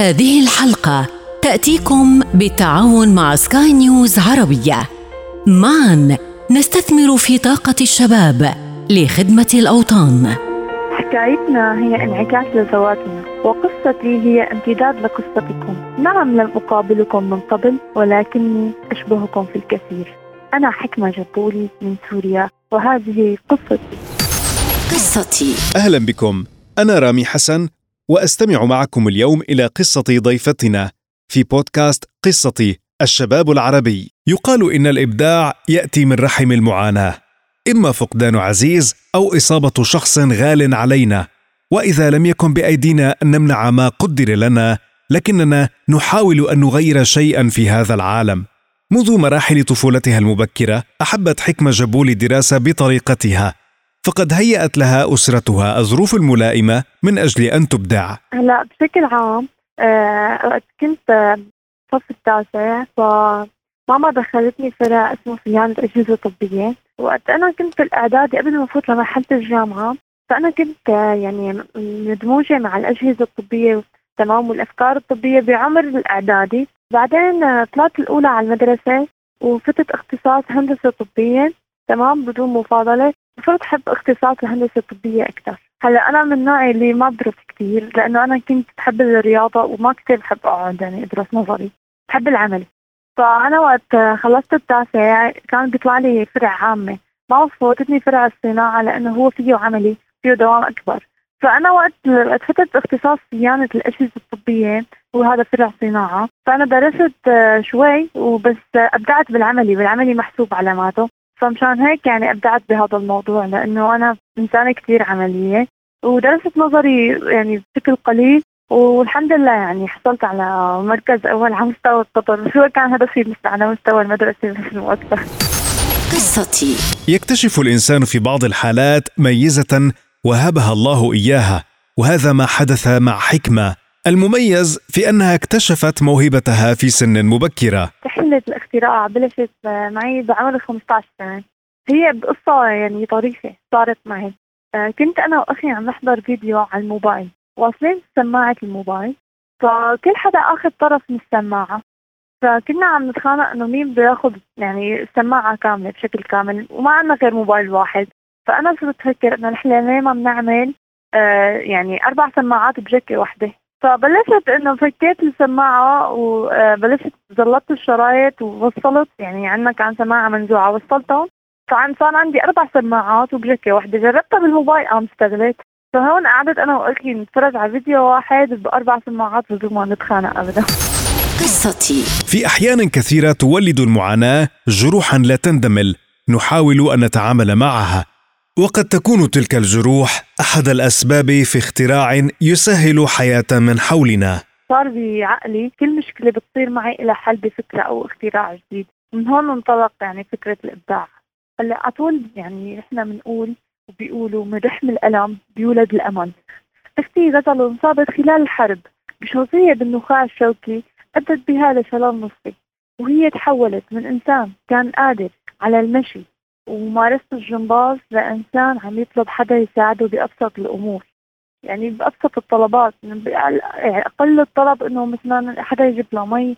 هذه الحلقة تأتيكم بالتعاون مع سكاي نيوز عربية. معا نستثمر في طاقة الشباب لخدمة الأوطان. حكايتنا هي انعكاس لذواتنا وقصتي هي امتداد لقصتكم. نعم لم أقابلكم من قبل ولكني أشبهكم في الكثير. أنا حكمة جبولي من سوريا وهذه قصتي. قصتي. أهلا بكم. أنا رامي حسن وأستمع معكم اليوم إلى قصة ضيفتنا في بودكاست قصتي الشباب العربي. يقال إن الإبداع يأتي من رحم المعاناة. إما فقدان عزيز أو إصابة شخص غال علينا. وإذا لم يكن بأيدينا أن نمنع ما قدر لنا لكننا نحاول أن نغير شيئا في هذا العالم. منذ مراحل طفولتها المبكرة أحبت حكمة جبول الدراسة بطريقتها. فقد هيأت لها أسرتها الظروف الملائمة من أجل أن تبدع. هلا بشكل عام آه، وقت كنت آه، صف التاسع فماما دخلتني فرع اسمه صيانة أجهزة طبية. وقت أنا كنت في الإعدادي قبل ما أفوت لمرحلة الجامعة فأنا كنت آه، يعني مدموجة مع الأجهزة الطبية تمام والأفكار الطبية بعمر الإعدادي. بعدين آه، طلعت الأولى على المدرسة وفتت اختصاص هندسة طبية تمام بدون مفاضلة. صرت أحب اختصاص الهندسة الطبية أكثر. هلأ أنا من النوع اللي ما بدرس كثير لأنه أنا كنت بحب الرياضة وما كثير بحب أقعد يعني أدرس نظري بحب العمل. فأنا وقت خلصت التاسع كان بيطلع لي فرع عامة. ما فوتتني فرع الصناعة لأنه هو فيه عملي فيه دوام أكبر. فأنا وقت فتت اختصاص صيانة الأجهزة الطبية وهذا فرع صناعة. فأنا درست شوي وبس أبدعت بالعملي بالعملي محسوب علاماته فمشان هيك يعني أبدعت بهذا الموضوع لأنه أنا إنسانة كثير عملية ودرست نظري يعني بشكل قليل والحمد لله يعني حصلت على مركز أول على مستوى القطر شو كان هدفي بس على مستوى المدرسة مش أكثر. قصتي. يكتشف الإنسان في بعض الحالات ميزة وهبها الله إياها وهذا ما حدث مع حكمة. المميز في أنها اكتشفت موهبتها في سن مبكرة. رحلة الاختراع بلشت معي بعمر 15 سنة. هي بقصة يعني طريفة صارت معي. آه، كنت أنا وأخي عم نحضر فيديو على الموبايل. واصلين سماعة الموبايل. فكل حدا أخذ طرف من السماعة. فكنا عم نتخانق إنه مين بده ياخذ يعني السماعة كاملة بشكل كامل. وما عندنا غير موبايل واحد. فأنا صرت أفكر إنه نحن ليه ما بنعمل آه يعني أربع سماعات بجكة واحدة. فبلشت إنه فكيت السماعة وبلشت زلطت الشرايط ووصلت يعني عندنا كان سماعة منزوعة وصلتهم. فعن صار عندي أربع سماعات وبجكه واحدة جربتها بالموبايل قام استغلت فهون قعدت أنا وأخي نتفرج على فيديو واحد بأربع سماعات بدون ما نتخانق ابدا. قصتي. في أحيان كثيرة تولد المعاناة جروحا لا تندمل نحاول أن نتعامل معها. وقد تكون تلك الجروح أحد الأسباب في اختراع يسهل حياة من حولنا. صار بعقلي كل مشكلة بتصير معي لها حل بفكرة أو اختراع جديد. من هون انطلق يعني فكرة الإبداع. هلأ على طول يعني إحنا بنقول وبيقولوا من رحم الألم بيولد الأمل. أختي غزل انصابت خلال الحرب بشظيه بالنخاع الشوكي أدت بها لشلل نصفي وهي تحولت من إنسان كان قادر على المشي وممارسة الجمباز لإنسان عم يطلب حدا يساعده بأبسط الأمور. يعني بأبسط الطلبات. يعني أقل الطلب إنه مثلا حدا يجيب له مي.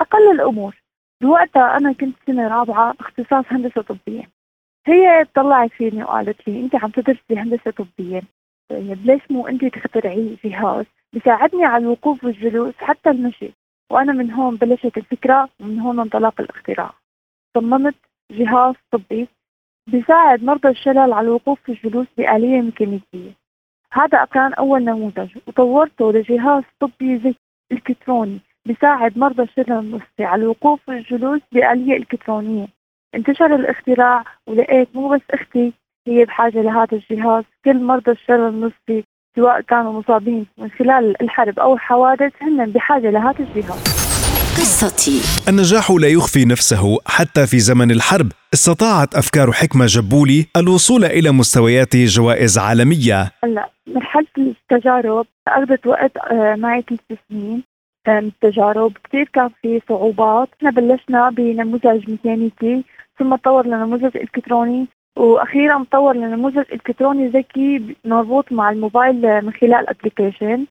أقل الأمور. بوقتها أنا كنت سنة رابعة اختصاص هندسة طبية. هي طلعت فيني وقالت لي أنت عم تدرسي هندسة طبية. طيب ليش مو أنت تخترعي جهاز بيساعدني على الوقوف والجلوس حتى المشي. وأنا من هون بلشت الفكرة ومن هون انطلق الاختراع. صممت جهاز طبي بيساعد مرضى الشلل على الوقوف في الجلوس بآلية ميكانيكية. هذا كان أول نموذج وطورته لجهاز طبي ذكي إلكتروني بيساعد مرضى الشلل النصفي على الوقوف في الجلوس بآلية إلكترونية. انتشر الاختراع ولقيت مو بس أختي هي بحاجة لهذا الجهاز. كل مرضى الشلل النصفي سواء كانوا مصابين من خلال الحرب أو الحوادث هن بحاجة لهذا الجهاز. قصتي. النجاح لا يخفي نفسه. حتى في زمن الحرب استطاعت أفكار حكمة جبولي الوصول إلى مستويات جوائز عالمية. هلا مرحلة التجارب أخذت وقت آه، معي ثلاث سنين آه، من التجارب. كثير كان في صعوبات. إحنا بلشنا بنموذج ميكانيكي ثم تطور لنموذج إلكتروني وأخيرا تطور لنموذج إلكتروني ذكي مربوط مع الموبايل من خلال ابلكيشن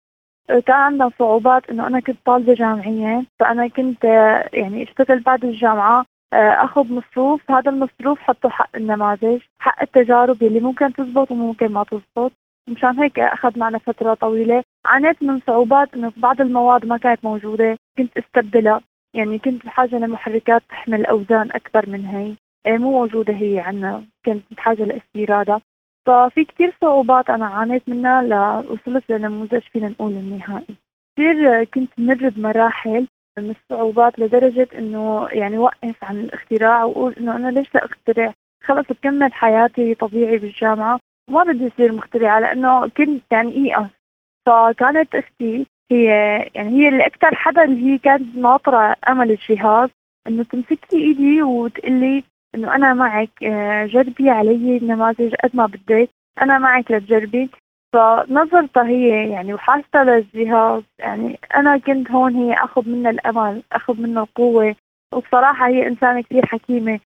كان عندنا صعوبات إنه أنا كنت طالبة جامعية فأنا كنت آه، يعني اشتغل بعد الجامعة آه، أخذ مصروف هذا المصروف حطه حق النماذج حق التجارب اللي ممكن تزبط وممكن ما تزبط. مشان هيك أخذ معنا فترة طويلة. عانيت من صعوبات إنه بعض المواد ما كانت موجودة كنت أستبدلها. يعني كنت بحاجة لمحركات تحمل أوزان أكبر من هي. إيه، مو موجودة هي عندنا. كنت بحاجة لإستيرادها. ففي كتير صعوبات أنا عانيت منها لوصلت لنموذج فينا نقول النهائي. كثير كنت مر بمراحل من الصعوبات لدرجة إنه يعني وقف عن الاختراع وأقول إنه أنا ليش لا أخترع؟ خلص بكمل حياتي طبيعي بالجامعة. ما بدي أصير مخترعة لأنه كنت يعني إيقظ فكانت أختي هي يعني هي اللي أكثر حدا اللي هي كانت ناطرة أمل الجهاز إنه تمسكي إيدي وتقلي إنه أنا معك آه، جربي علي النماذج قد ما بدك. أنا معك لتجربي. فنظرتها هي يعني وحاسة للجهاز. يعني أنا كنت هون هي أخذ منها الأمل أخذ منها القوة. وبصراحة هي إنسانة كثير حكيمة.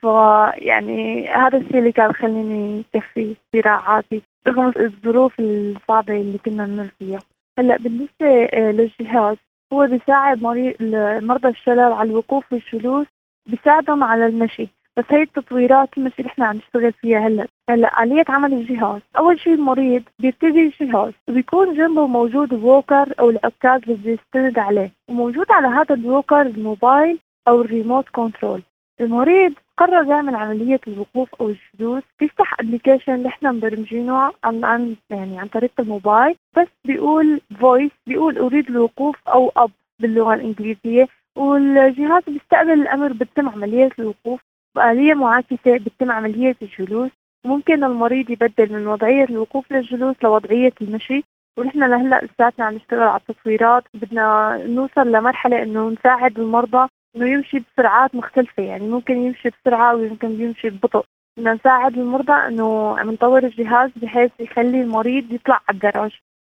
فيعني هذا الشيء اللي كان خليني كفي صراعاتي رغم الظروف الصعبة اللي كنا نمر فيها. هلأ بالنسبة آه، للجهاز هو بيساعد مريض مرضى الشلل على الوقوف والجلوس بيساعدهم على المشي. بس هي التطويرات المشي اللي إحنا عم نشتغل فيها هلأ. هلأ آلية عمل الجهاز. أول شيء المريض بيبتدي الجهاز وبيكون جنبه موجود walker أو العكاز اللي بيستند عليه. وموجود على هذا ال walker الموبايل أو ال remote control. المريض قرر يعمل عملية الوقوف أو الجلوس بيفتح application اللي إحنا مبرمجينه عن عن يعني عن طريق الموبايل. بس بيقول voice بيقول أريد الوقوف أو أب باللغة الإنجليزية. والجهاز بيستقبل الأمر بتتم عملية الوقوف. بآلية معاكسة بتتم عملية الجلوس. ممكن المريض يبدل من وضعية الوقوف للجلوس لوضعية المشي. ونحن لهلأ لساتنا عم نشتغل على التصويرات. بدنا نوصل لمرحلة إنه نساعد المرضى إنه يمشي بسرعات مختلفة. يعني ممكن يمشي بسرعة ويمكن يمشي ببطء. بدنا نساعد المرضى إنه عم نطور الجهاز بحيث يخلي المريض يطلع على الدرج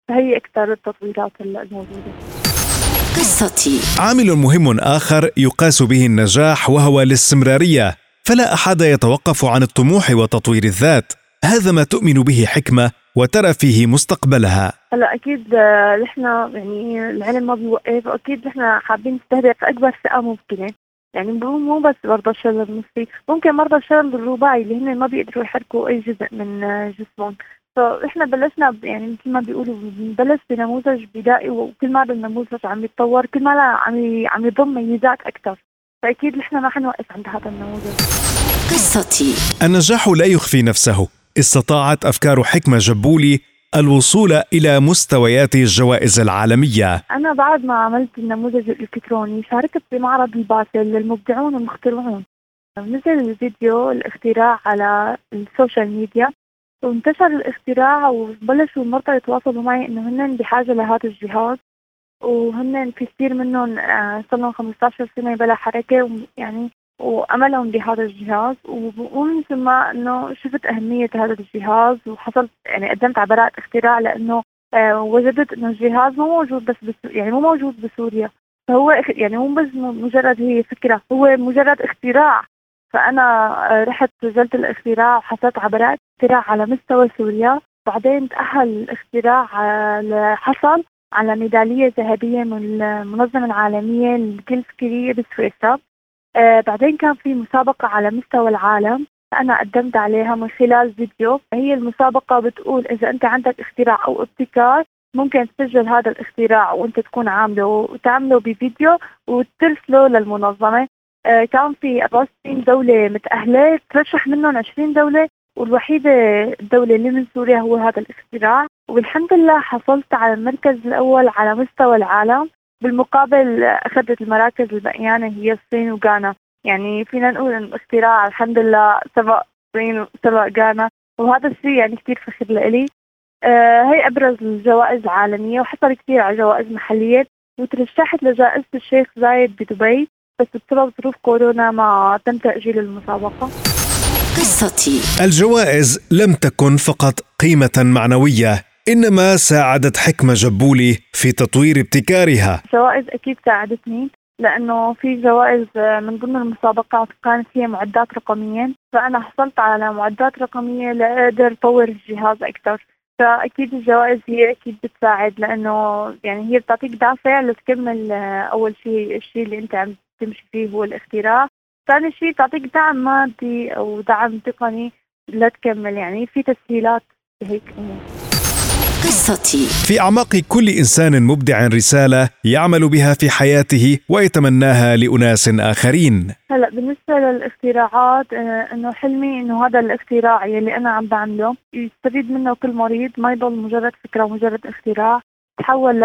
فهي أكثر التطويرات هلا الموجودة قصتي. عامل مهم آخر يقاس به النجاح وهو الاستمرارية. فلا أحد يتوقف عن الطموح وتطوير الذات. هذا ما تؤمن به حكمة وترى فيه مستقبلها. هلا أكيد آه، نحن يعني العلم ما بيوقف واكيد نحن حابين نستهدف أكبر فئة ممكنة. يعني مو بس مرضى الشلل النصفي ممكن مرضى الشلل الرباعي اللي هن ما بيقدروا يحركوا أي جزء من آه، جسمهم. فاحنا بلشنا يعني مثل ما بيقولوا بنبلش بنموذج بدائي وكل ما النموذج عم يتطور كل ما عم عم يضم ميزات أكثر فاكيد نحن ما حنوقف عند هذا النموذج. قصتي. النجاح لا يخفي نفسه. استطاعت أفكار حكمة جبولي الوصول إلى مستويات الجوائز العالمية. أنا بعد ما عملت النموذج الإلكتروني شاركت بمعرض الباسل للمبدعون والمخترعون. نزل الفيديو الاختراع على ال social media. وانتشر الاختراع وبلشوا المرضى يتواصلوا معي إنه هن بحاجة لهذا الجهاز. وهن في كثير منهم آه، صار لهم 15 سنة بلا حركة يعني وأملهم بهذا الجهاز. ومن ثم إنه شفت أهمية هذا الجهاز وحصلت يعني قدمت على براءة اختراع لأنه آه، وجدت إنه الجهاز مو موجود بس يعني مو موجود بسوريا. فهو يعني مو بس مجرد هي فكرة هو مجرد اختراع. فأنا آه، رحت سجلت الاختراع وحصلت على براءة اختراع على مستوى سوريا. بعدين تأهل الاختراع حصل على ميدالية ذهبية من المنظمة العالمية للكل فكرية بسويسرا آه بعدين كان في مسابقة على مستوى العالم أنا قدمت عليها من خلال فيديو. هي المسابقة بتقول إذا أنت عندك اختراع أو ابتكار ممكن تسجل هذا الاختراع وأنت تكون عامله وتعمله بفيديو وترسله للمنظمة. آه كان في 64 دولة متأهلة ترشح منهم 20 دولة والوحيدة الدولة اللي من سوريا هو هذا الاختراع. والحمد لله حصلت على المركز الأول على مستوى العالم بالمقابل أخذت المراكز البقيانة هي الصين وغانا. يعني فينا نقول إن الاختراع الحمد لله سبق الصين وسبق غانا وهذا الشيء يعني كثير فخر لإلي. آه هي أبرز الجوائز العالمية وحصل كثير على جوائز محلية وترشحت لجائزة الشيخ زايد بدبي بس بسبب ظروف كورونا ما تم تأجيل المسابقة. قصتي. الجوائز لم تكن فقط قيمة معنوية إنما ساعدت حكمة جبولي في تطوير ابتكارها. جوائز أكيد ساعدتني لأنه في جوائز من ضمن المسابقات كانت هي معدات رقمية فأنا حصلت على معدات رقمية لأقدر أطور الجهاز أكثر. فأكيد الجوائز هي أكيد بتساعد لأنه يعني هي بتعطيك دافع لتكمل آه، أول شيء الشيء اللي أنت عم تمشي فيه هو الاختراع. ثاني شيء تعطيك دعم مادي أو دعم تقني لتكمل يعني في تسهيلات بهيك امور قصتي. في أعماق كل إنسان مبدع رسالة يعمل بها في حياته ويتمناها لأناس آخرين. هلا بالنسبة للاختراعات آه، إنه حلمي إنه هذا الاختراع يلي أنا عم بعمله يستفيد منه كل مريض ما يضل مجرد فكرة مجرد اختراع. تحول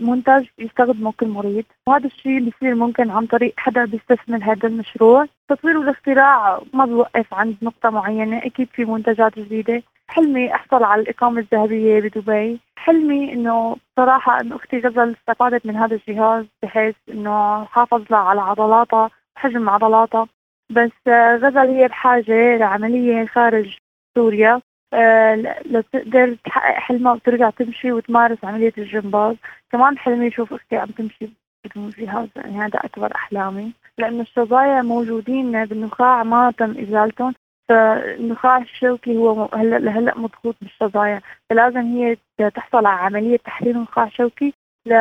لمنتج يستخدمه كل مريض. وهذا الشيء بيصير ممكن عن طريق حدا بيستثمر هذا المشروع. تطوير والاختراع ما بوقف عند نقطة معينة. أكيد في منتجات جديدة. حلمي أحصل على الإقامة الذهبية بدبي. حلمي إنه صراحة إنه أختي غزل استفادت من هذا الجهاز بحيث إنه حافظ لها على عضلاتها حجم عضلاتها بس غزل هي بحاجة لعملية خارج سوريا. آه، لتقدر تحقق حلمها وترجع تمشي وتمارس عملية الجمباز. كمان حلمي أشوف أختي عم تمشي بدون جهاز يعني هذا أكبر أحلامي. لأن الشظايا موجودين بالنخاع ما تم إزالتهم. فالنخاع الشوكي هو هلا لهلأ مضغوط بالشظايا فلازم هي تحصل على عملية تحرير نخاع شوكي ل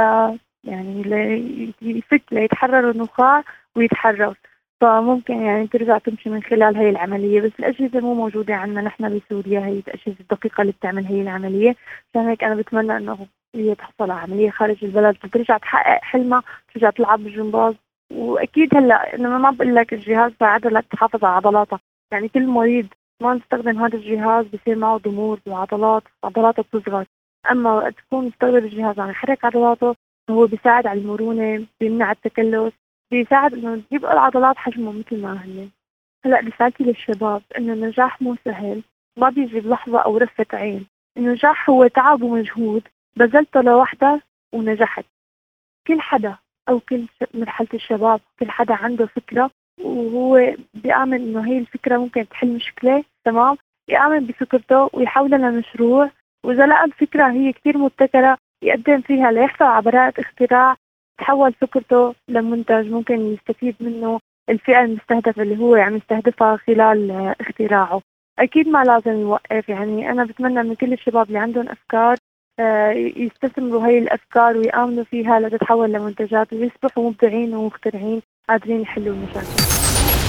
يعني ليفك ليتحرر النخاع ويتحرر. فممكن يعني ترجع تمشي من خلال هي العملية بس الأجهزة مو موجودة عندنا نحن بسوريا هي الأجهزة الدقيقة اللي بتعمل هي العملية. عشان هيك أنا بتمنى إنه هي تحصل على عملية خارج البلد. وترجع تحقق حلمها ترجع تلعب بالجمباز. وأكيد هلأ أنا ما بقول لك الجهاز ساعدها لك تحافظ على عضلاتها يعني كل مريض ما نستخدم هذا الجهاز بصير معه ضمور بعضلات عضلاته بتصغر. أما تكون مستخدم الجهاز عم يحرك عضلاته هو بيساعد على المرونة بيمنع التكلس. بيساعد إنه يبقى العضلات حجمه مثل ما هي. هلأ رسالتي للشباب إنه النجاح مو سهل ما بيجي بلحظة أو رفة عين. النجاح هو تعب ومجهود بذلته لوحدك ونجحت. كل حدا أو كل مرحلة الشباب كل حدا عنده فكرة وهو بيآمن إنه هي الفكرة ممكن تحل مشكلة تمام؟ يآمن بفكرته ويحولها لمشروع. وإذا لقى الفكرة هي كثير مبتكرة يقدم فيها ليحصل على براءة اختراع تحول فكرته لمنتج ممكن يستفيد منه الفئة المستهدفة اللي هو عم يستهدفها خلال اختراعه. أكيد ما لازم يوقف يعني أنا بتمنى من كل الشباب اللي عندهم أفكار آه، يستثمروا هاي الأفكار ويآمنوا فيها لتتحول لمنتجات ويصبحوا مبدعين ومخترعين قادرين يحلوا المشاكل.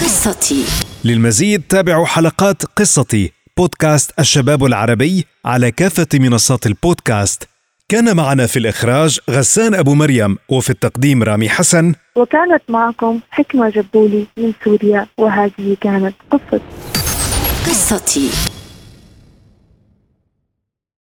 قصتي. للمزيد تابعوا حلقات قصتي بودكاست الشباب العربي على كافة منصات البودكاست. كان معنا في الإخراج غسان أبو مريم وفي التقديم رامي حسن. وكانت معكم حكمة جبولي من سوريا وهذه كانت قصة. قصتي.